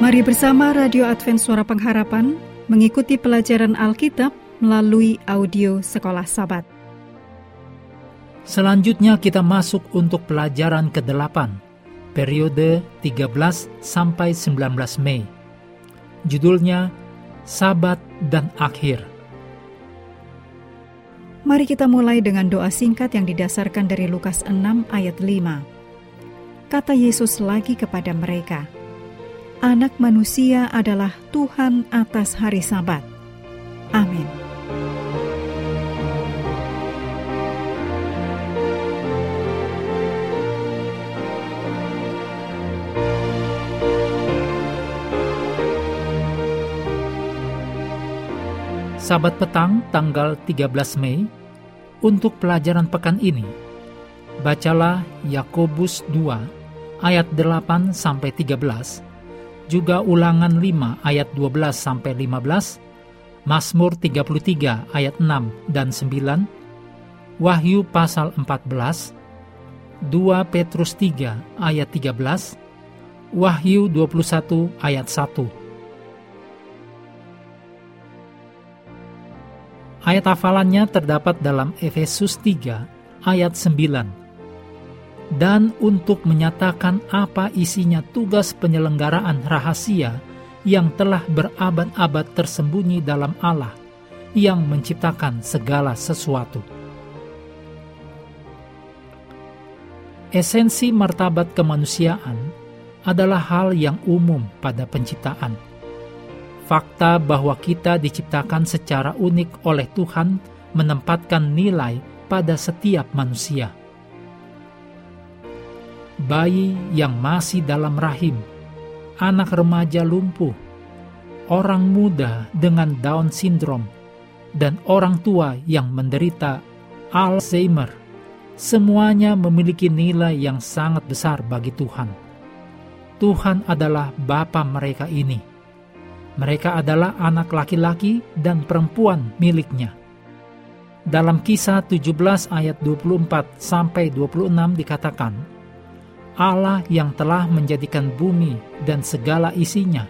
Mari bersama Radio Advent Suara Pengharapan mengikuti pelajaran Alkitab melalui audio Sekolah Sabat. Selanjutnya kita masuk untuk pelajaran ke-8, periode 13 sampai 19 Mei. Judulnya Sabat dan Akhir. Mari kita mulai dengan doa singkat yang didasarkan dari Lukas 6 ayat 5. Kata Yesus lagi kepada mereka, Anak manusia adalah Tuhan atas hari Sabat. Amin. Sabat petang tanggal 13 Mei untuk pelajaran pekan ini. Bacalah Yakobus 2 ayat 8 sampai 13, juga Ulangan 5 ayat 12 sampai 15, Mazmur 33 ayat 6 dan 9, Wahyu pasal 14, 2 Petrus 3 ayat 13, Wahyu 21 ayat 1. Ayat hafalannya terdapat dalam Efesus 3 ayat 9. Dan untuk menyatakan apa isinya tugas penyelenggaraan rahasia yang telah berabad-abad tersembunyi dalam Allah yang menciptakan segala sesuatu. Esensi martabat kemanusiaan adalah hal yang umum pada penciptaan Fakta bahwa kita diciptakan secara unik oleh Tuhan menempatkan nilai pada setiap manusia. Bayi yang masih dalam rahim, anak remaja lumpuh, orang muda dengan Down syndrome, dan orang tua yang menderita Alzheimer, semuanya memiliki nilai yang sangat besar bagi Tuhan. Tuhan adalah Bapa mereka ini mereka adalah anak laki-laki dan perempuan miliknya. Dalam kisah 17 ayat 24 sampai 26 dikatakan, Allah yang telah menjadikan bumi dan segala isinya,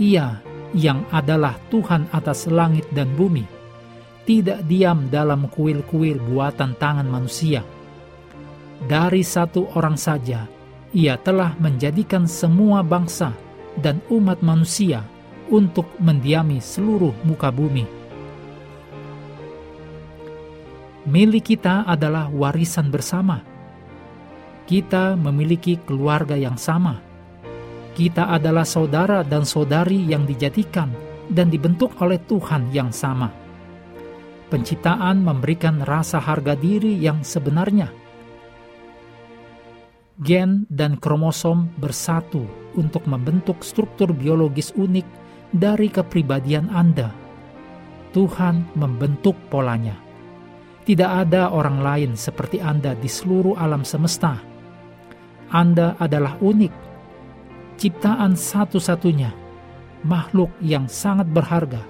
Ia yang adalah Tuhan atas langit dan bumi, tidak diam dalam kuil-kuil buatan tangan manusia. Dari satu orang saja, Ia telah menjadikan semua bangsa dan umat manusia untuk mendiami seluruh muka bumi. Milik kita adalah warisan bersama. Kita memiliki keluarga yang sama. Kita adalah saudara dan saudari yang dijadikan dan dibentuk oleh Tuhan yang sama. Penciptaan memberikan rasa harga diri yang sebenarnya. Gen dan kromosom bersatu untuk membentuk struktur biologis unik dari kepribadian Anda. Tuhan membentuk polanya. Tidak ada orang lain seperti Anda di seluruh alam semesta. Anda adalah unik, ciptaan satu-satunya, makhluk yang sangat berharga,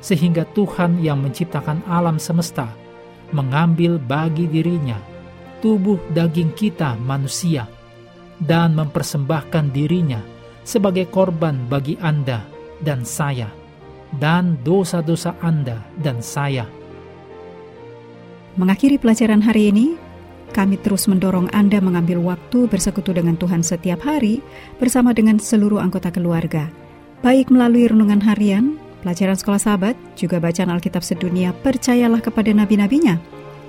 sehingga Tuhan yang menciptakan alam semesta mengambil bagi dirinya tubuh daging kita manusia dan mempersembahkan dirinya sebagai korban bagi Anda dan saya, dan dosa-dosa Anda dan saya. Mengakhiri pelajaran hari ini, kami terus mendorong Anda mengambil waktu bersekutu dengan Tuhan setiap hari bersama dengan seluruh anggota keluarga, baik melalui renungan harian, pelajaran sekolah sahabat, juga bacaan Alkitab sedunia, percayalah kepada nabi-nabinya,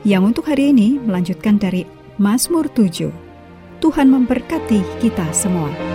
yang untuk hari ini melanjutkan dari Mazmur 7. Tuhan memberkati kita semua.